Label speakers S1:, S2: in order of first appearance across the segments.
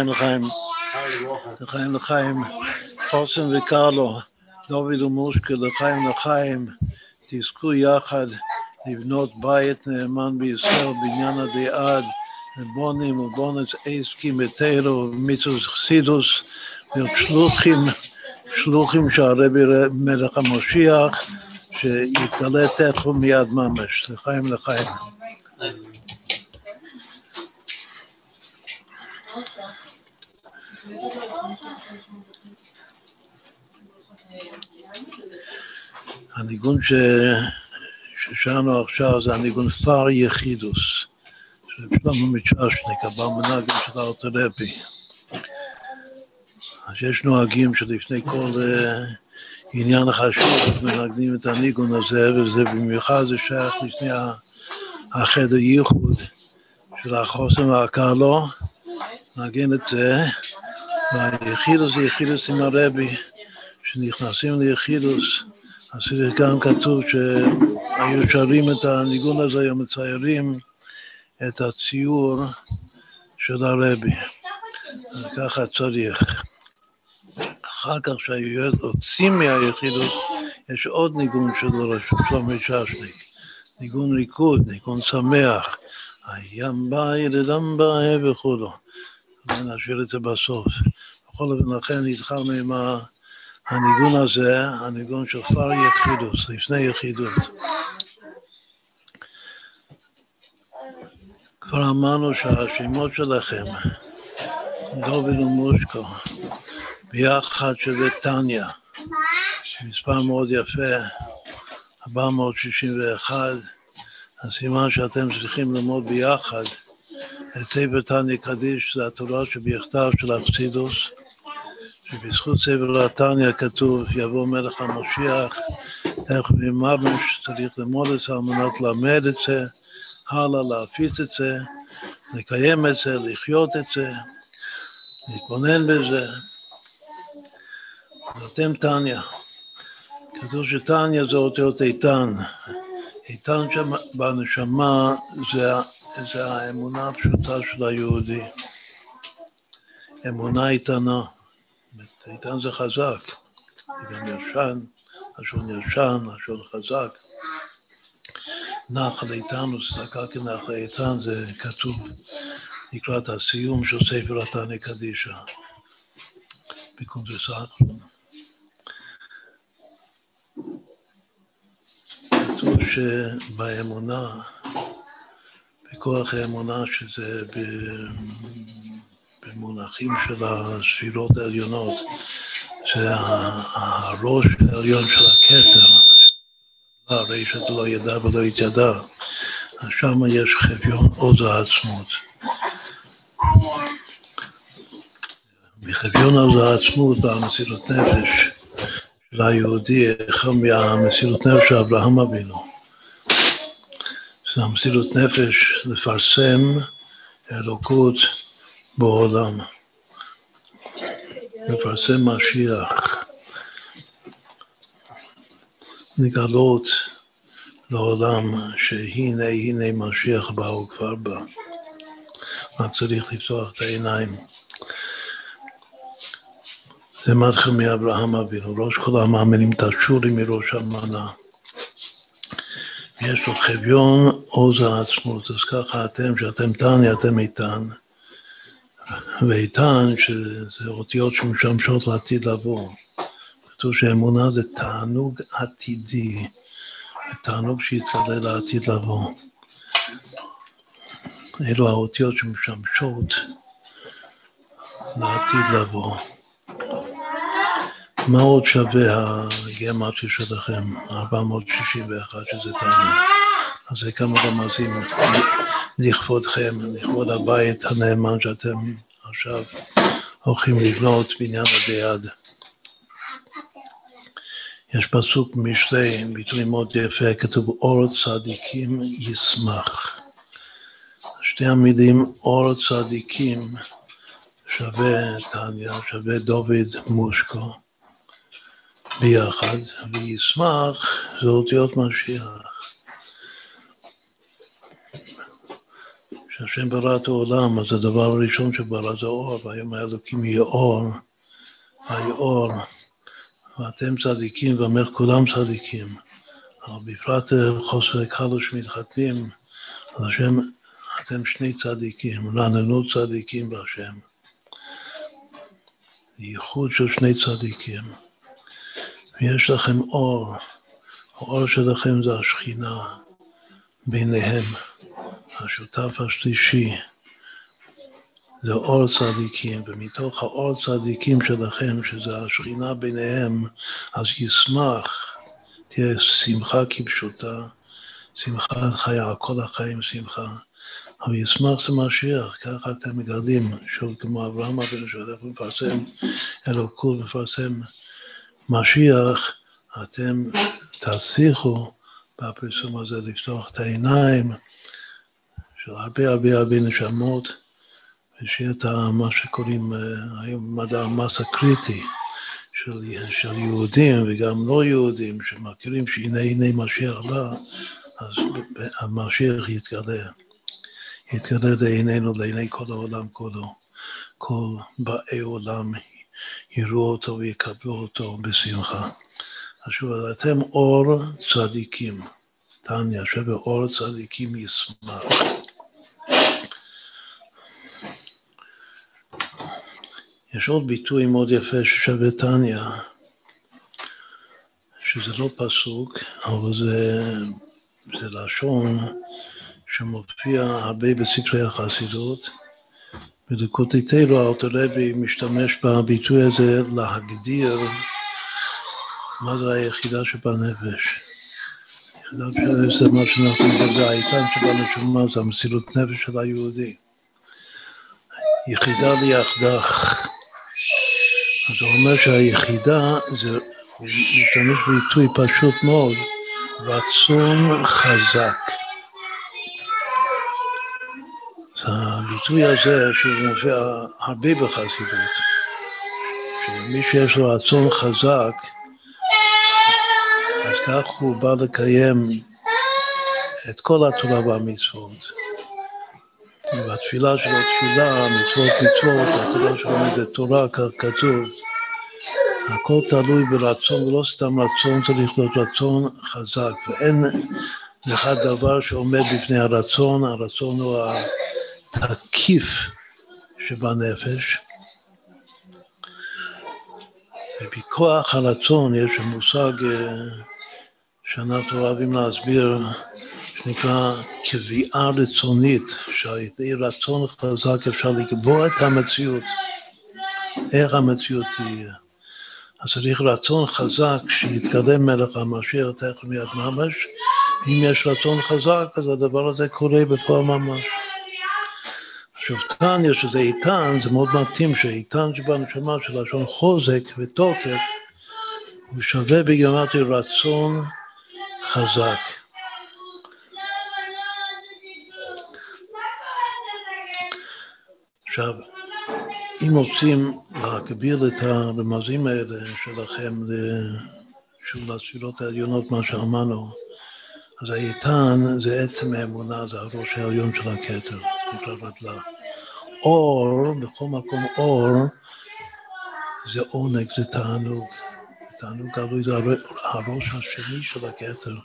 S1: לחיים לחיים, לחיים לחיים, חוסן וקרלו, דוד ומושקה, לחיים לחיים, תזכו יחד לבנות בית נאמן בישראל, בניין הדעד, ובונים ובונס עסקים ותרו ומיצוס חסידוס, ושלוחים, שלוחים שהרבי מלך המשיח, שיתגלה תכף מיד ממש, לחיים לחיים. הניגון ש... ששרנו עכשיו זה הניגון פר יחידוס, של שלמה מצ'שניק, הבא מנהגים של הארתרפי. אז יש נוהגים שלפני כל uh, עניין חשוב מנגנים את הניגון הזה, וזה במיוחד זה שייך לפני החדר ייחוד של החוסן והקרלו, נגן את זה, והיחידוס זה יחידוס עם הרבי, שנכנסים ליחידוס, אז גם כתוב שהיו שרים את הניגון הזה, היו מציירים את הציור של הרבי. אז ככה צריך. אחר כך כשהיוצאים מהיחידות, יש עוד ניגון של שלומי ששניק, ניגון ריקוד, ניגון שמח, הים בא, ילדם בא וכו'. נשאיר את זה בסוף. בכל אופן, לכן התחלנו עם הניגון הזה, הניגון של פר יחידוס, לפני יחידות. כבר אמרנו שהשמות שלכם, דוביל ומושקו, ביחד שווה טניה, מספר מאוד יפה, 461, הסימן שאתם צריכים ללמוד ביחד ספר תניא קדיש, זה התורה שבכתב של אקסידוס, שבזכות ספר התניא כתוב, יבוא מלך המשיח, איך ממש צריך ללמוד את זה על מנת ללמד את זה, הלאה להפיץ את זה, לקיים את זה, לחיות את זה, להתבונן בזה. ואתם תניא. כתוב שתניא זה אותיות איתן. איתן שם בנשמה זה, זה האמונה הפשוטה של היהודי. אמונה איתנה. איתן זה חזק. זה גם ישן, לשון ישן, לשון חזק. נחל איתן וצדקה כנחל איתן זה כתוב לקראת הסיום של ספר התניא קדישא. בקונדס האחרון. כתוב שבאמונה, בכוח האמונה, שזה במונחים של הספירות העליונות, זה הראש העליון של הכתר, הרי שאתה לא ידע ולא התיידע, אז שם יש חביון עוז העצמות. מחביון עוז העצמות והמסירות נפש של היהודי, אחד מהמסירות נפש של אברהם אבינו. זה המסירות נפש לפרסם אלוקות בעולם, לפרסם משיח, לגלות לעולם שהנה הנה משיח בא, כבר בא. רק צריך לפתוח את העיניים. זה מתחיל מאברהם אבינו, ראש כל המאמינים תשורי מראש המנה. יש לו חביון עוז העצמות, אז ככה אתם, שאתם תניא, אתם איתן, ואיתן, שזה אותיות שמשמשות לעתיד לבוא. כתוב שאמונה זה תענוג עתידי, תענוג שיצטלל לעתיד לבוא. אלו האותיות שמשמשות לעתיד לבוא. מה עוד שווה הגמטרי שלכם, 461, שזה תענוג? אז זה כמה רמזים לכבודכם, לכבוד הבית הנאמן שאתם עכשיו הולכים לבנות בניין הדיעד. יש פסוק משלי, ביטוי מאוד יפה, כתוב אור צדיקים ישמח. שתי המילים אור צדיקים שווה טניה, שווה דוד מושקו ביחד, וישמח זה אותיות משיח. כשהשם ברא את העולם, אז הדבר הראשון שברא זה אור, והיום האלוקים יהיה אור, ויהיה אור, ואתם צדיקים, ואומר כולם צדיקים. אבל בפרט חוסר קלו שמתחתנים, אז השם, אתם שני צדיקים, רעננו צדיקים בהשם. ייחוד של שני צדיקים. ויש לכם אור, האור שלכם זה השכינה ביניהם, השותף השלישי. זה אור צדיקים, ומתוך האור צדיקים שלכם, שזה השכינה ביניהם, אז ישמח, תהיה שמחה כפשוטה, שמחה חיה, כל החיים שמחה. אבל ישמח זה משיח, ככה אתם מגרדים, שוב כמו אברהם אבינו שהולך ומפרסם אלוקות, מפרסם משיח, אתם תצליחו בפרסום הזה לפתוח את העיניים של הרבה הרבה הרבה נשמות, ושיהיה את מה שקוראים אה, היום מדע המס הקריטי של, של יהודים וגם לא יהודים שמכירים שהנה הנה משיח בא, אז המשיח יתגלה. יתגלה לעינינו, לעיני כל העולם כולו. כל באי עולם יראו אותו ויקבלו אותו בשמחה. אז שוב, אתם אור צדיקים. תניא, שבאור צדיקים ישמח. יש עוד ביטוי מאוד יפה ששווה תניא, שזה לא פסוק, אבל זה, זה לשון שמופיע הרבה בספרי החסידות. בדקותיתנו האוטולבי משתמש בביטוי הזה להגדיר מה זה היחידה שבנפש. היחידה שבנפש זה מה שאנחנו מדברים, האיתן שבנשמה, זה המסירות נפש של היהודי. יחידה ליחדך. אז הוא אומר שהיחידה, זה, הוא משתמש בביטוי פשוט מאוד, רצון חזק. הביטוי הזה, שהוא מופיע הרבה בחסידות, שמי שיש לו רצון חזק, אז כך הוא בא לקיים את כל התורה והמצוות. והתפילה שלו תפילה, מצוות מצוות, התורה שלו זה תורה, כך כתוב. הכל תלוי ברצון, ולא סתם רצון, צריך להיות רצון חזק. ואין לך דבר שעומד בפני הרצון, הרצון הוא התקיף שבנפש, ובכוח הרצון יש מושג אה, שאנחנו אוהבים להסביר, שנקרא קביעה רצונית, שעל ידי רצון חזק אפשר לקבוע את המציאות, איך המציאות תהיה. אז צריך רצון חזק שיתקדם מלך המשיח תכף מיד ממש, אם יש רצון חזק אז הדבר הזה קורה בפועל ממש. תניא, שזה איתן, זה מאוד מתאים שאיתן שבנשמה של לשון חוזק ותוקף, הוא שווה בגימטרי רצון חזק. עכשיו, אם רוצים להקביל את הרמזים האלה שלכם שוב לספירות העליונות, מה שאמרנו, אז האיתן זה עצם האמונה, זה הראש העליון של הכתר, נקרא רדלה. אור, בכל מקום אור, זה עונג, זה תענוג. תענוג גלוי זה הראש השני של הכתר,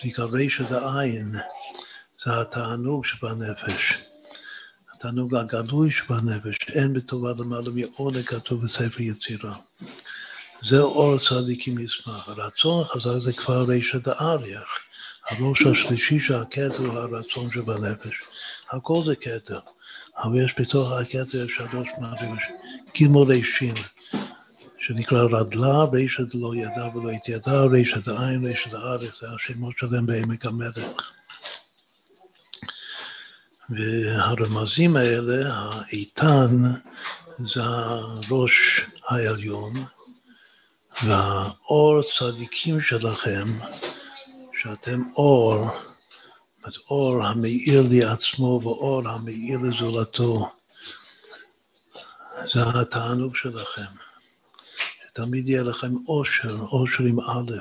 S1: שנקרא רשת העין, זה התענוג שבנפש. התענוג הגלוי שבנפש, אין בטובה למעלה מעונג כתוב בספר יצירה. זה אור צדיקים ישמח. הרצון החזק זה כבר רשת האריח. הראש השלישי של הכתר הוא הרצון שבנפש. הכל זה כתר. אבל יש בתוך הכתר שלוש מדרגות, גימל רישים, שנקרא רדלה, רשת לא ידע ולא התיידע, רשת העין, רשת הארץ, זה השמות שלהם בעמק המלך. והרמזים האלה, האיתן, זה הראש העליון, והאור צדיקים שלכם, שאתם אור, את אור המאיר לי עצמו ואור המאיר לזולתו. זה התענוג שלכם. שתמיד יהיה לכם עושר, עושר עם א',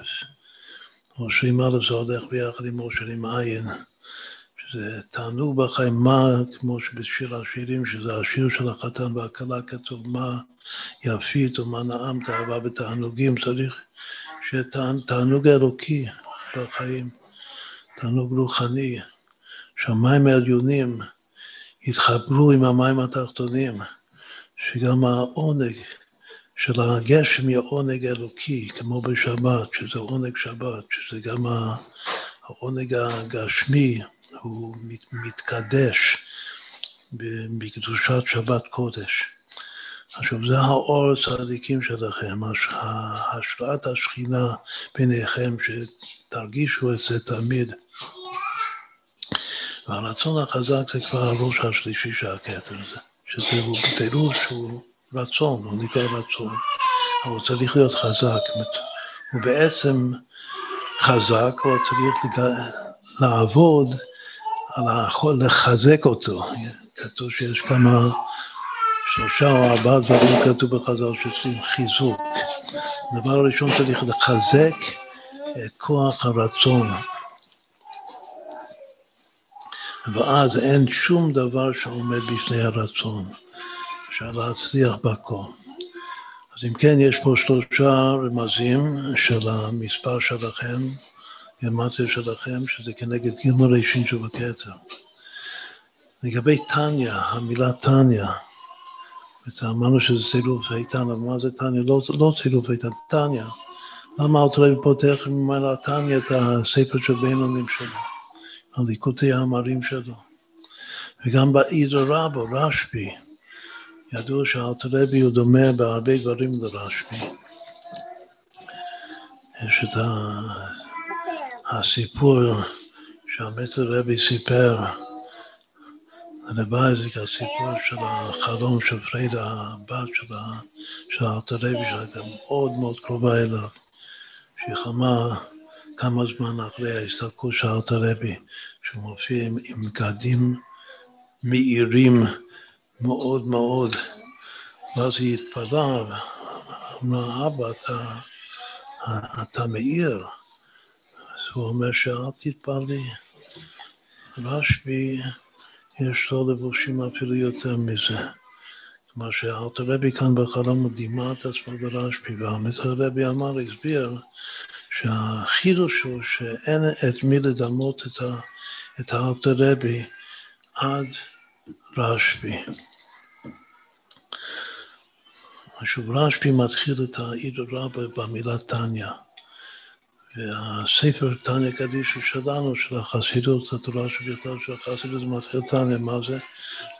S1: עושר עם א' זה הולך ביחד עם עושר עם עין, זה תענוג בחיים, מה, כמו שבשיר השירים, שזה השיר של החתן והכלה, כתוב מה יפית ומה נעמת אהבה בתענוגים, צריך שיהיה תענוג אלוקי בחיים, תענוג רוחני, שהמים העליונים יתחברו עם המים התחתונים, שגם העונג של הגשם יהיה עונג אלוקי, כמו בשבת, שזה עונג שבת, שזה גם העונג הגשמי, הוא מתקדש בקדושת שבת קודש. עכשיו, זה האור הצדיקים שלכם, השראת השכינה ביניכם, שתרגישו את זה תמיד. והרצון החזק זה כבר הראש השלישי של הכתר הזה, שזה הוא בפירוש הוא רצון, הוא נקרא רצון, אבל הוא צריך להיות חזק. הוא בעצם חזק, הוא צריך לעבוד על היכול לחזק אותו. כתוב שיש כמה, שלושה או ארבעה דברים כתוב בחז"ל שצריכים חיזוק. הדבר הראשון צריך לחזק את כוח הרצון. ואז אין שום דבר שעומד בפני הרצון. אפשר להצליח בכל. אז אם כן, יש פה שלושה רמזים של המספר שלכם, גרמטיה שלכם, שזה כנגד גימל ראשין שבכתר. לגבי טניה, המילה טניה, אמרנו שזה צילוף איתן, אבל מה זה טניה? לא, לא צילוף איתן, טניה. למה אלתר רבי פותח ממילא טניה את הספר של בינונים שלו, הליקוטי המרים שלו. וגם באידרא רבו, רשב"י, ידוע שאלתר רבי הוא דומה בהרבה דברים לרשב"י. יש את הסיפור שהמצר רבי סיפר לבייזיק, הסיפור של החלום של פרידה, הבת של אלתר רבי, שהייתה מאוד מאוד קרובה אליו, שהיא חמה כמה זמן אחרי ההסתלקות של אלתר רבי, שהוא מופיע עם, עם בגדים מאירים מאוד מאוד, ואז היא התפלאה, אמרה, אבא, אתה, אתה מאיר. אז הוא אומר שאל תתפלאי. רשב"י, יש לו לבושים אפילו יותר מזה. כלומר שאלתר רבי כאן בחלום דימה את עצמו לרשב"י, והמצר רבי אמר, הסביר, שהחידוש הוא שאין את מי לדמות את האלתר רבי עד רשב"י. עכשיו רשב"י מתחיל את העיר רבה במילה טניה. והספר טניה קדישו שלנו, של החסידות, התורה שבכלל של החסידות, מתחיל טניה, מה זה?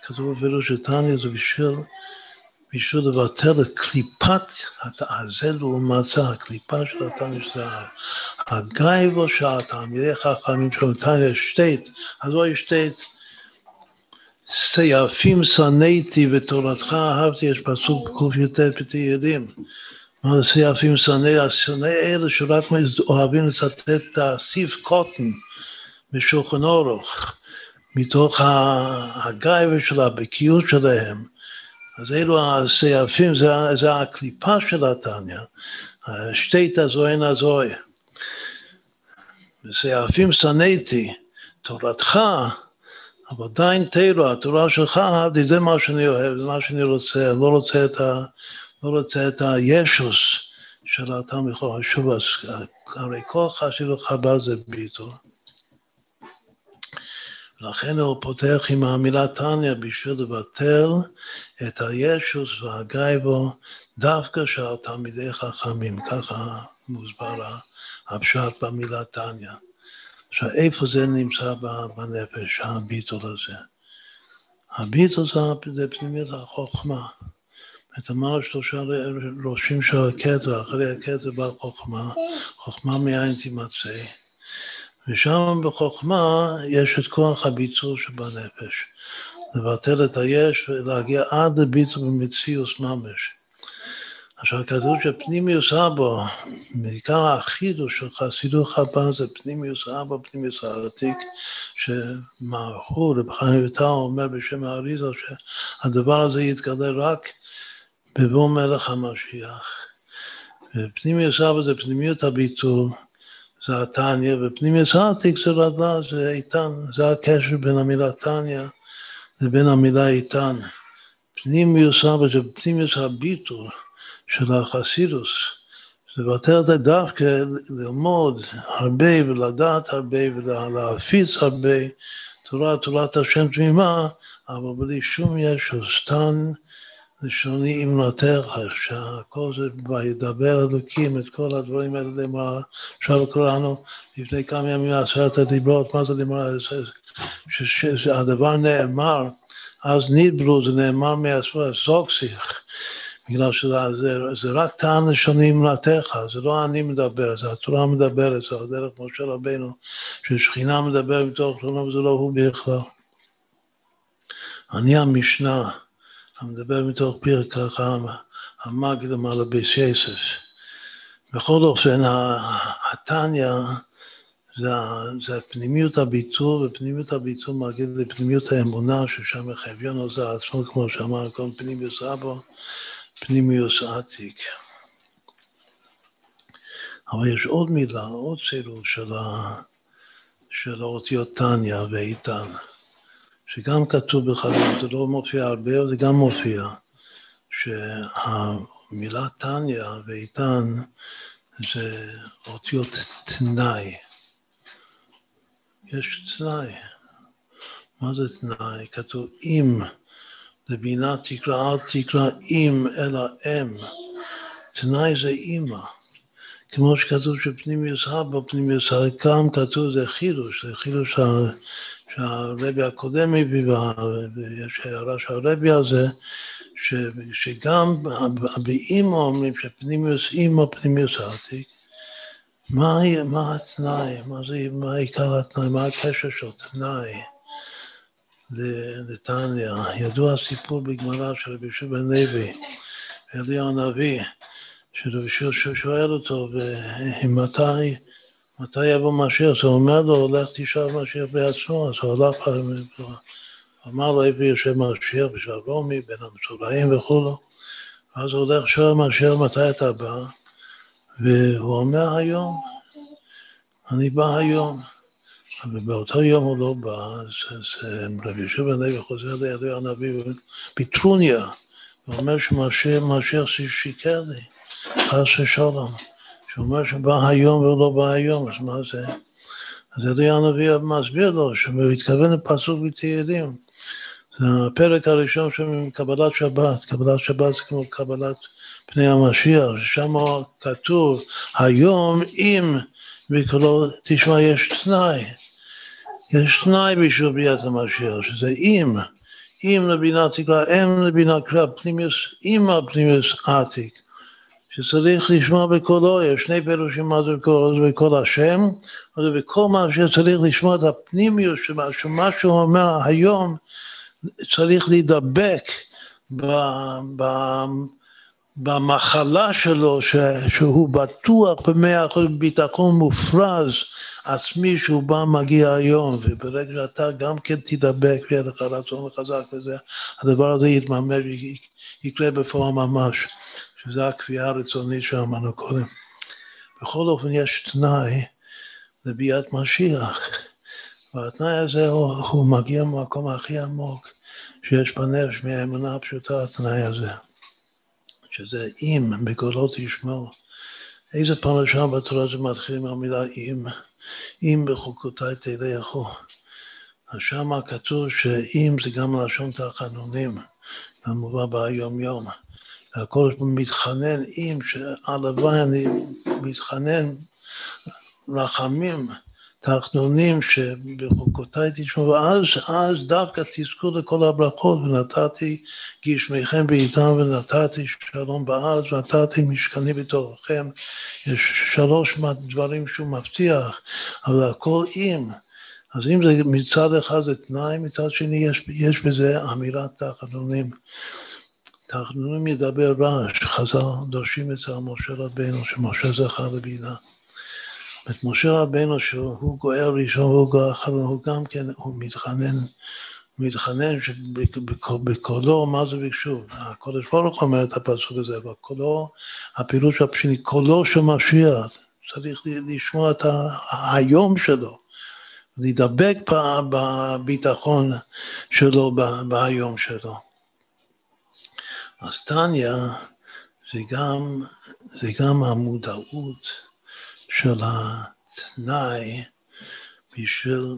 S1: כתוב אפילו שטניה זה בשביל, בשביל לבטל את קליפת, זה לעומת זה, הקליפה של הטניה, שזה הגייבו של התלמידי חכמים של טניה שטייט, אז לא יש שטייט סייפים שנאתי ותורתך אהבתי, יש פסוק קי"ט בתהילים. מה זה סייפים שנאי? השונאי אלה שרק אוהבים לצטט את הסיף קוטן בשולחן אורוך, מתוך הגייבר של הבקיאות שלהם. אז אלו הסייפים, זה, זה הקליפה של התניא, שתיתא זוהן הזוהי. וסייפים שנאתי, תורתך אבל עדיין תרא, התורה שלך, אהבתי, זה מה שאני אוהב, זה מה שאני רוצה, לא רוצה את, ה, לא רוצה את הישוס של התלמיד חשוב, אז הרי כל חסידות חב"ד זה ביטול. לכן הוא פותח עם המילה טניה בשביל לבטל את הישוס והגייבו דווקא של תלמידי חכמים, ככה מוסבר הפשט במילה טניה. עכשיו, איפה זה נמצא בנפש, הביטול הזה? הביטול זה פנימיות החוכמה. את אמר שלושה ראשים של הכתר, אחרי הכתר באה חוכמה, חוכמה מאין תימצא. ושם בחוכמה יש את כוח הביצור שבנפש. לבטל את היש ולהגיע עד לביטול במציאוס ממש. עכשיו כתוב שפנימיוס אבו, בעיקר החידוש של חסידות חב"ד זה פנימיוס אבו, פנימיוס העתיק, שמערכו, רב חיים ויטל אומר בשם האריזה שהדבר הזה יתגלה רק בבוא מלך המשיח. ופנימיוס אבו זה פנימיות הביטול, זה התניא, ופנימיוס העתיק זה רדה, זה איתן, זה הקשר בין המילה תניא לבין המילה איתן. פנימיוס אבא זה פנימיוס הביטול של החסידוס. לבטל את דווקא ללמוד הרבה ולדעת הרבה ולהפיץ הרבה תורה, תורת השם תמימה, אבל בלי שום ישו, סתן לשוני אמנותיך, שהכל זה וידבר אלוקים את כל הדברים האלה למראה. עכשיו קראנו לפני כמה ימים עשרת הדיברות, מה זה למראה? שהדבר נאמר, אז נידברו, זה נאמר מהספר זוקסיך, בגלל שזה זה, רק טען לשוני אמנתך, זה לא אני מדבר, זה התורה מדברת, זה הדרך משה רבנו, ששכינה מדבר בתוך תורה וזה לא הוא בכלל. אני המשנה. המדבר מתוך פרק החם, המגיד למעלה ביס יסף. בכל אופן, התניא זה, זה פנימיות הביטול, ופנימיות הביטול מגיד לפנימיות האמונה, ששם חביון זה עצמו, כמו שאמר, כל פנימיוס אבו, פנימיוס עתיק. אבל יש עוד מילה, עוד צילול של האותיות תניא ואיתן. שגם כתוב בחז"ל, זה לא מופיע הרבה, זה גם מופיע, שהמילה תניא ואיתן זה אותיות תנאי. יש תנאי. מה זה תנאי? כתוב אם, לבינה תקרא, אל תקרא אם אלא אם. תנאי זה אימא. כמו שכתוב שפנימיוס אבא, פנימיוס גם כתוב זה חידוש, זה חידוש שהרבי הקודם הביא, ויש הערה של הרבי הזה, ש, שגם באימא אומרים שפנימיוס אימא פנימיוס עתיק, מה, מה התנאי, מה, זה, מה עיקר התנאי, מה הקשר של תנאי לתניא. ידוע הסיפור בגמרא של רבי יהושע בן לוי, אליהו הנביא, שרבי יהושע שואל אותו, ומתי מתי יבוא משיח? הוא אומר לו, לך תשאל משיח בעצמו, אז הוא הלך, אמר לו איפה יושב משיח בשביל רומי, בין המצורעים וכולו. אז הוא הולך שואל משיח מתי אתה בא, והוא אומר היום, אני בא היום. ובאותו יום הוא לא בא, אז, אז רבי יושב בן לוי חוזר לידי הנביא בטרוניה, ואומר שמשיח שיקר לי, חס ושלום. שאומר שבא היום ולא בא היום, אז מה זה? אז אלי הנביא מסביר לו שהוא התכוון לפסוק בתהילים. זה הפרק הראשון של קבלת שבת, קבלת שבת זה כמו קבלת פני המשיח, ששם כתוב היום אם בקולו תשמע יש תנאי, יש תנאי בשביל ביאת המשיח, שזה אם, אם לבינה תקרא, אם לבינה קרא, פנימיוס, אם הפנימיוס עתיק. שצריך לשמוע בקולו, יש שני פירושים מה זה בקול, זה בקול השם, זה בכל מה שצריך לשמוע את הפנימיות, שמה שהוא אומר היום צריך להידבק במחלה שלו, שהוא בטוח במאה אחוז ביטחון מופרז עצמי שהוא בא מגיע היום, וברגע שאתה גם כן תדבק ויהיה לך רצון חזק לזה, הדבר הזה יתממש, יקרה בפועל ממש. שזה הקביעה הרצונית שאמרנו קודם. בכל אופן יש תנאי לביאת משיח, והתנאי הזה הוא, הוא מגיע מהמקום הכי עמוק שיש בנפש מהאמונה הפשוטה, התנאי הזה, שזה אם בקולות ישמעו. איזה פרשה בתורה זה מתחיל עם המילה אם? אם בחוקותיי תלכו. אז שם כתוב שאם זה גם לשון תחנונים, כמובן ביום יום. והקודש מתחנן עם, שהלוואי אני מתחנן רחמים תחנונים שבחוקותיי תשמעו, ואז אז דווקא תזכו לכל הברכות, ונתתי גשמיכם בעיתם, ונתתי שלום בארץ, ונתתי משכני בתוככם. יש שלוש דברים שהוא מבטיח, אבל הכל עם. אז אם זה מצד אחד זה תנאי, מצד שני יש, יש בזה אמירת תחנונים. תחנונים ידבר רעש, חז"ל דורשים אצל משה רבנו, שמשה זכה לבינה. את משה רבנו שהוא גואל ראשון והוא גואל אחרון, הוא גם כן, הוא מתחנן, מתחנן שבקולו, מה זה ביקשו? הקודש ברוך אומר את הפסוק הזה, אבל קולו, הפירוש הפשיני, קולו של משיח, צריך לשמוע את היום שלו, להידבק בביטחון שלו בהיום שלו. אז טניה זה גם, זה גם המודעות של התנאי בשביל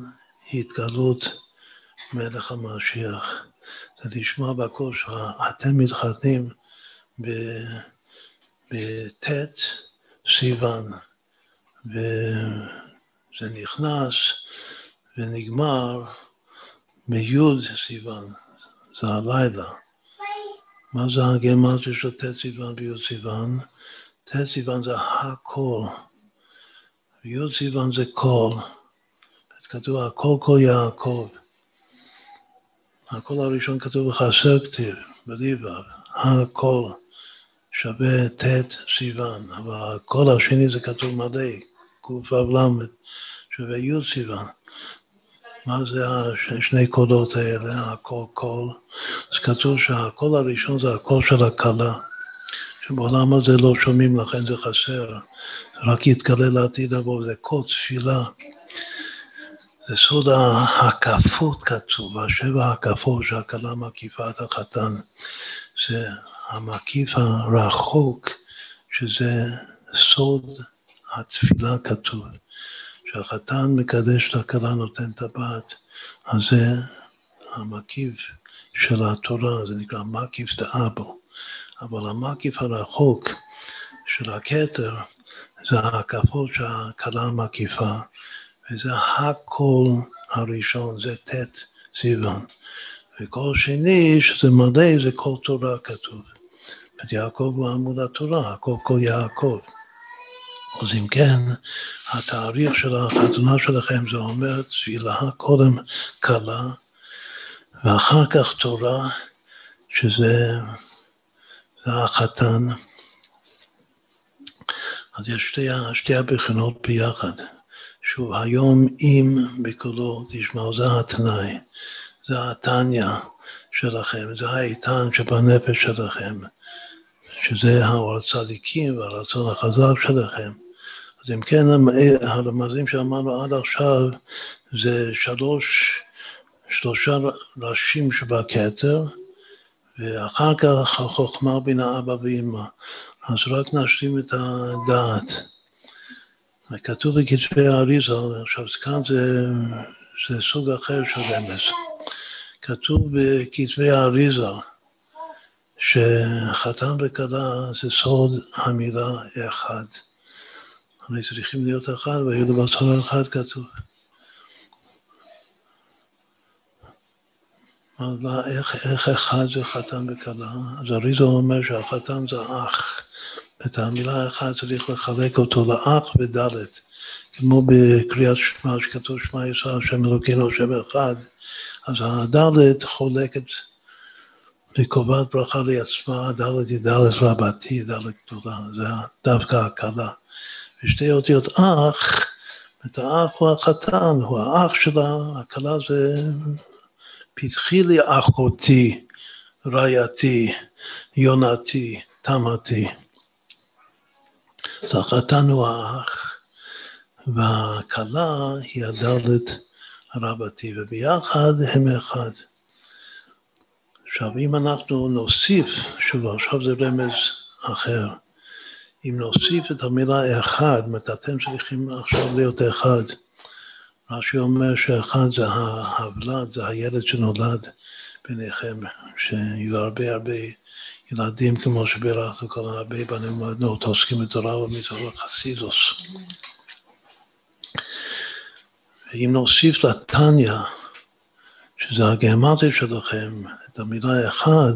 S1: התגלות מלך המשיח. זה לשמוע בקול שלך, אתם מתחתנים בט' סיוון, וזה נכנס ונגמר בי' סיוון, זה הלילה. מה זה הגמטיה של ט' סיוון וי' סיוון? ט' סיוון זה הכל, וי' סיוון זה כל. כתוב הכל כל יעקב. הקול הראשון כתוב בחסר כתיב, ו', הכל שווה ט' סיוון, אבל הקול השני זה כתוב מלא, קו"ל, שווה י' סיוון. מה זה השני קולות האלה, הקול קול? אז כתוב שהקול הראשון זה הקול של הכלה, שבעולם הזה לא שומעים, לכן זה חסר, רק יתגלה לעתיד לבוא, זה קול תפילה. זה סוד ההקפות כתוב, השבע הקפות שהכלה מקיפה את החתן. זה המקיף הרחוק, שזה סוד התפילה כתוב. שהחתן מקדש את הכלה, נותן את הבת, אז זה המקיף של התורה, זה נקרא מקיף דאבו. אבל המקיף הרחוק של הכתר, זה ההקפות שהכלה מקיפה. וזה הקול הראשון, זה ט' סיוון. וקול שני, שזה מלא, זה קול תורה כתוב. יעקב הוא עמוד התורה, הקול קול יעקב. אז אם כן, התאריך של החתונה שלכם זה אומר תפילה, קודם קלה, ואחר כך תורה, שזה החתן. אז יש שתי, שתי הבחינות ביחד. שוב, היום אם בקולו תשמעו, זה התנאי, זה התניא שלכם, זה האיתן שבנפש שלכם, שזה האור הצדיקים והרצון החזק שלכם. אז אם כן, הרמזים שאמרנו עד עכשיו זה שלוש, שלושה ראשים שבכתר, ואחר כך החוכמה בין האבא ואמא. אז רק נשלים את הדעת. כתוב בכתבי האריזה, עכשיו כאן זה, זה סוג אחר של רמז. כתוב בכתבי האריזה שחתן וכלה זה סוד המילה אחד. הרי צריכים להיות אחד, והיו לבשר אחד כתוב. אבל איך, איך אחד זה חתן וכלה? אז אריזה אומר שהחתן זה אח. את המילה אחת צריך לחלק אותו לאח ודלת, כמו בקריאת שמע שכתוב שמע ישראל, השם אלוקינו, השם אחד, אז הדלת חולקת וקובעת ברכה לעצמה, הדלת היא דלת רבתי, דלת גדולה, זה דווקא הקלה. ושתי אותיות אח, את האח הוא החתן, הוא האח שלה, הקלה זה פתחי לי אחותי, רעייתי, יונתי, תמתי. אז החתן הוא האח, והכלה היא הדלת רבתי, וביחד הם אחד. עכשיו, אם אנחנו נוסיף, שוב, עכשיו זה רמז אחר, אם נוסיף את המילה אחד, זאת אתם צריכים עכשיו להיות אחד. רש"י אומר שאחד זה הוולד, זה הילד שנולד ביניכם, שיהיו הרבה הרבה ילדים, כמו שבירכנו כל הרבה בנים ובנות, עוסקים בתורה ובמצוות חסידוס. ואם נוסיף לתניא, שזה הגרמטיה שלכם, את המילה אחד,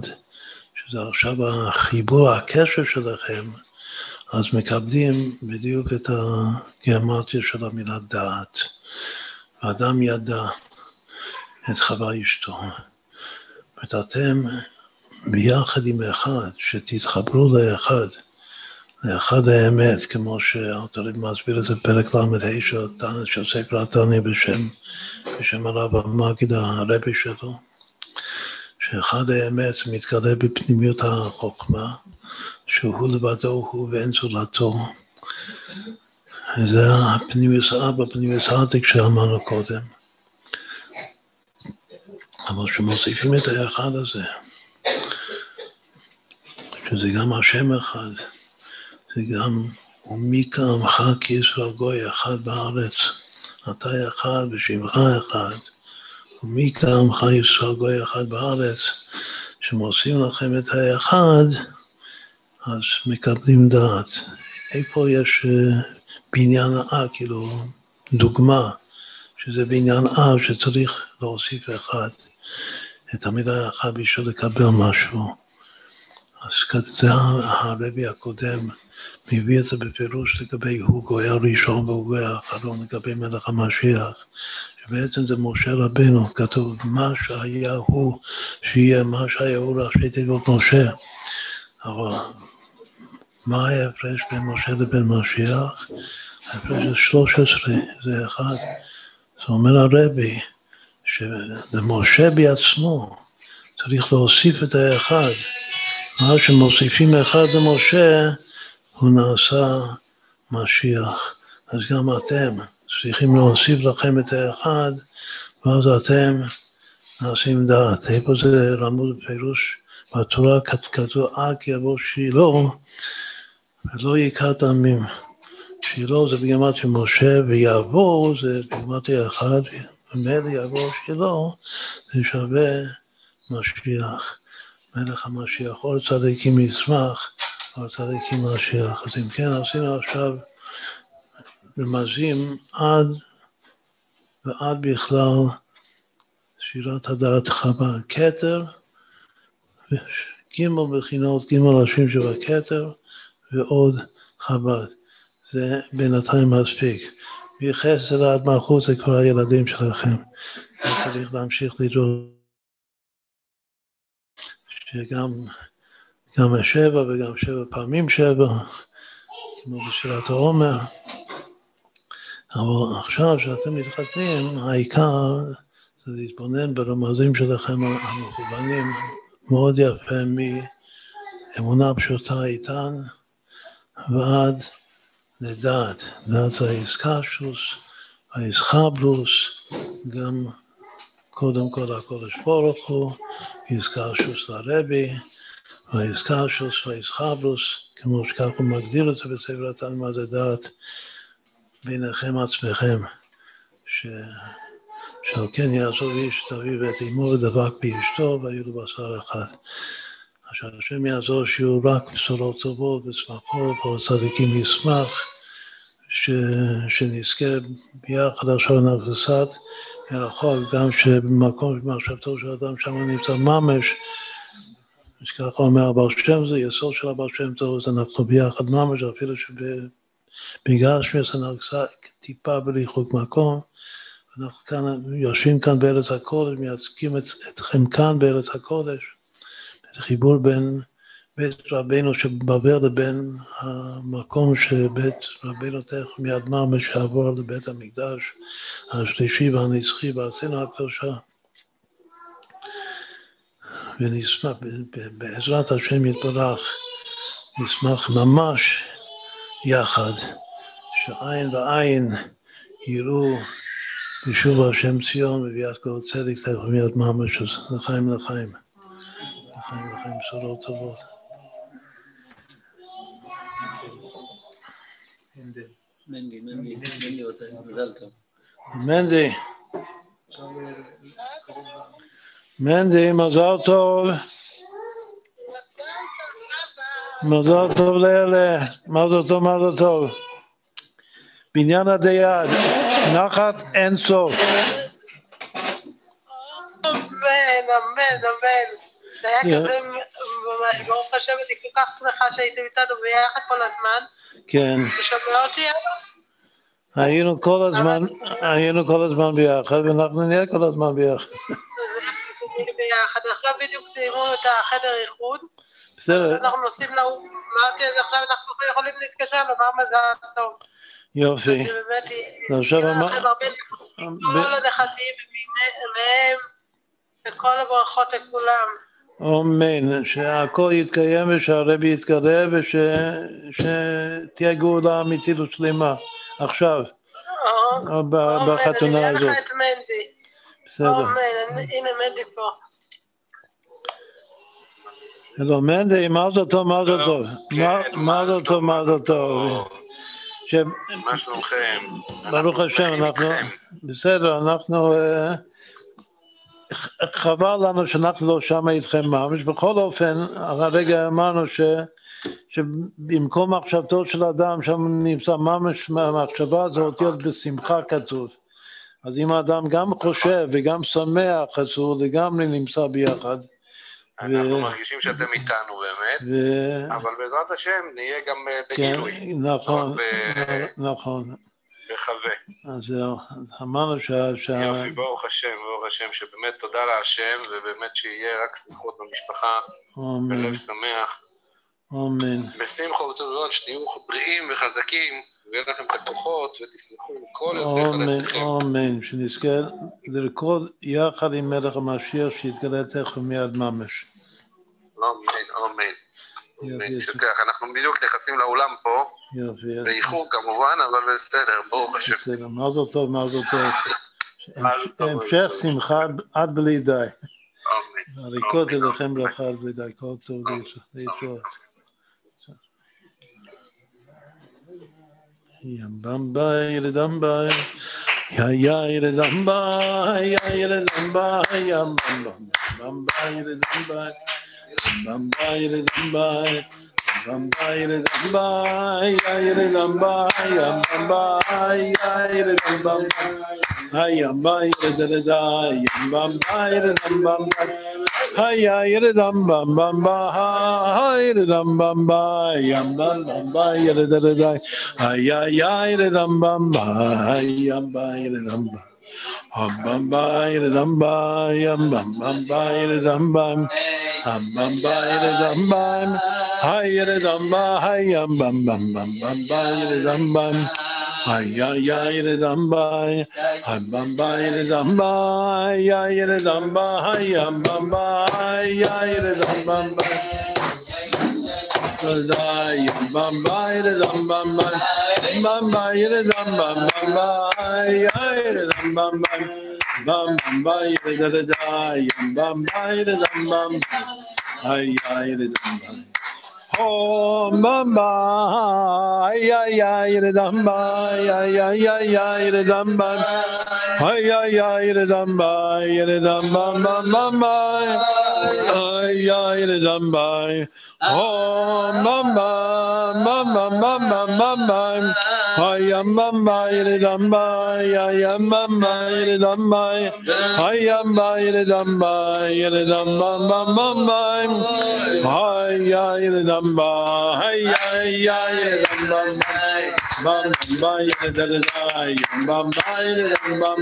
S1: שזה עכשיו החיבור, הקשר שלכם, אז מקבלים בדיוק את הגרמטיה של המילה דעת. ואדם ידע את חווה אשתו. אתם ביחד עם אחד, שתתחברו לאחד, לאחד האמת, כמו שאלתרעב מסביר את זה בפרק ל"ה של ספר התניא בשם, בשם הרב המגיד הרבי שלו, שאחד האמת מתגלה בפנימיות החוכמה, שהוא לבדו הוא ואין זולתו, זה הפנימיוס אבא, פנימיוס עתיק שאמרנו קודם. אבל כשמוסיפים את האחד הזה, שזה גם השם אחד, זה גם ומי כעמך כי ישראל גוי אחד בארץ, אתה אחד ושמך אחד, ומי כעמך ישראל גוי אחד בארץ, כשמוסים לכם את האחד, אז מקבלים דעת. איפה יש אה, בניין אה, כאילו, דוגמה, שזה בניין אה שצריך להוסיף אחד, את המילה האחד בשביל לקבל משהו. אז זה הרבי הקודם מביא את זה בפירוש לגבי הוא גויה ראשון והוא גויה אחרון לגבי מלך המשיח. שבעצם זה משה רבנו, כתוב מה שהיה הוא שיהיה, מה שהיה הוא ראשי תיבות משה. אבל מה ההפרש בין משה לבין משיח? ההפרש זה 13, זה אחד. זה אומר הרבי, שלמשה בעצמו צריך להוסיף את האחד. מה שמוסיפים אחד למשה, הוא נעשה משיח. אז גם אתם צריכים להוסיף לכם את האחד, ואז אתם נעשים דעת. איפה זה רמוז בפירוש? בתורה כתוב אק יבוא שילה ולא יקרא עמים. שילה זה בגמת של משה, ויבוא זה בגמת אחד, ומילא יבוא שילה זה שווה משיח. מלך המשיח, או צדיקים ישמח, או צדיקים משיח. אז אם כן, עשינו עכשיו רמזים עד ועד בכלל שירת הדעת חב"ד. כתר, גימל בחינות, גימל ראשים שבכתר, ועוד חב"ד. זה בינתיים מספיק. מחסר עד מלכות זה כבר הילדים שלכם. צריך להמשיך לדרוש. שגם גם השבע וגם שבע פעמים שבע, כמו בשירת העומר. אבל עכשיו שאתם מתחתנים, העיקר זה להתבונן ברמזים שלכם המכוונים מאוד יפה מאמונה פשוטה איתן ועד לדעת. דעת זה האיסקשוס, האיסחבלוס, גם קודם כל הקודש ברוך הוא, איסקשוס לרבי, והאיסקשוס והאיסחבלוס, כמו שככה הוא מגדיר את זה בספר התנא מה זה דעת ביניכם עצמכם, ש... שעל כן יעזוב איש את אביו ואת אמו ודבק באשתו והיו לו בשר אחד. עכשיו השם יעזור שיהיו רק בשורות טובות ושמחות, צדיקים ישמח, ש... שנזכה ביחד עכשיו נפסת מרחוק, גם שבמקום שמחשבתו של אדם שם נמצא ממש, ככה אומר הבעל שם זה יסוד של הבעל שם טוב, אז אנחנו ביחד ממש, אפילו שבגלל שמס אנחנו טיפה בריחוק מקום, אנחנו כאן, יושבים כאן בארץ הקודש, מייצגים את, אתכם כאן בארץ הקודש, זה חיבור בין בית רבינו שבבל לבין המקום שבית רבינו תכף מיד ממש שעבור לבית המקדש השלישי והנצחי בארצנו הקדושה. ונשמח, בעזרת השם יתברך, נשמח ממש יחד, שעין ועין יראו בשוב השם ציון וביאת כל צדק תכף מיד ממש, לחיים לחיים. לחיים לחיים בשורות טובות. מנדי, מנדי, רוצה, מזל טוב. מנדי. מנדי, מזל טוב. מזל טוב לאלה, מזל טוב, מזל טוב. בניין הדיין, נחת אין סוף.
S2: אמן, אמן, אמן. זה היה כזה, ברוך השם, אני כל כך שמחה שהייתם איתנו ביחד כל הזמן.
S1: כן.
S2: אתה שומע אותי?
S1: היינו כל הזמן, היינו כל הזמן ביחד, ואנחנו נהיה כל הזמן ביחד.
S2: ביחד, עכשיו בדיוק סיימו את החדר איחוד.
S1: בסדר.
S2: אנחנו נוסעים להוא, אמרתי, אז עכשיו אנחנו יכולים להתקשר לומר מזל טוב.
S1: יופי. עכשיו
S2: יהיה
S1: אמר-
S2: לכם הרבה כל הנכדים מהם, וכל הברכות לכולם.
S1: אמן, שהכל יתקיים ושהרבי יתקרב ושתהיה גאולה אמיתית ושלמה עכשיו, בחתונה הזאת.
S2: אמן, את מנדי.
S1: בסדר.
S2: הנה מנדי פה.
S1: לא, מנדי, מזל טוב, מזל טוב. מזל טוב, מזל טוב.
S3: מה שלומכם?
S1: ברוך השם, אנחנו... בסדר, אנחנו... אה, חבל לנו שאנחנו לא שם איתכם ממש, בכל אופן, הרגע אמרנו ש, שבמקום מחשבתו של אדם שם נמצא ממש, המחשבה זה אותיות בשמחה כתוב. אז אם האדם גם חושב וגם שמח, אז הוא לגמרי נמצא ביחד.
S3: אנחנו ו... מרגישים שאתם איתנו באמת, ו... אבל בעזרת השם נהיה גם אה,
S1: כן,
S3: בגילוי.
S1: נכון,
S3: ב...
S1: נכון.
S3: בחווה.
S1: אז זהו, אמרנו שה... שה...
S3: יופי, ברוך השם, ברוך השם, שבאמת תודה להשם, ובאמת שיהיה רק שמחות במשפחה, בלב שמח.
S1: אמן.
S3: בשמחה וטובות, שתהיו בריאים וחזקים, ויהיה לכם את הכוחות, ותסמכו עם כל יוצאי חלציכם.
S1: אמן, שנזכה לרקוד יחד עם מלך המשיח, שיתגלה תכף מיד ממש.
S3: אמן, אמן. אנחנו בדיוק נכנסים לאולם פה, באיחור כמובן, אבל בסדר, ברוך השם.
S1: בסדר, מזל טוב, מזל טוב. המשך שמחה עד בלי די. הריקות אליכם ברכה עד בלי די, כל טוב להתראות. Yam bam bay dam bay ya ya dam bay ya ya re dam bay yam bam bam bam bay re dam bay bam bay re dam bay Hey. Hayre dam ba hayam bam bam bam bam hayre dam bam Hayya yayre dam ba hayam bam hayre dam ba yayre dam ba hayam bam ba yayre dam bam ba Dai bam bayre dam bam bam bam bayre dam bam bam bayre dam bam bam bam bam bayre dam dai bam bayre dam bam ay ayre dam bam Om Bamba Ya Ya Iridamba Ya Ya Ya Ya Iridamba Ya Ya Ya Iridamba Iridamba Bamba Ya Iridamba Oh Mamba Mamba Mamba Mamba Aya Mamba Iridamba Ya Ya Mamba Iridamba Aya Mamba Iridamba Iridamba Mamba Aya Iridamba ba hay ya ya dam bam bam ba ya da da bam ba ya dam bam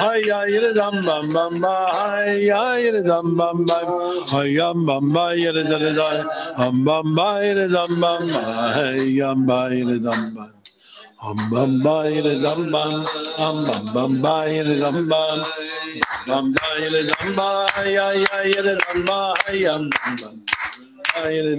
S1: hay ya ya dam bam bam ba hay ya ya dam bam bam hay ya bam ba ya da da bam bam ba ya dam bam hay ya ba ya dam bam Am bam bayre dam bam, am bam bam bayre dam bam, dam bayre dam bam, ay ay ay dam bam, ay am bam. Narayana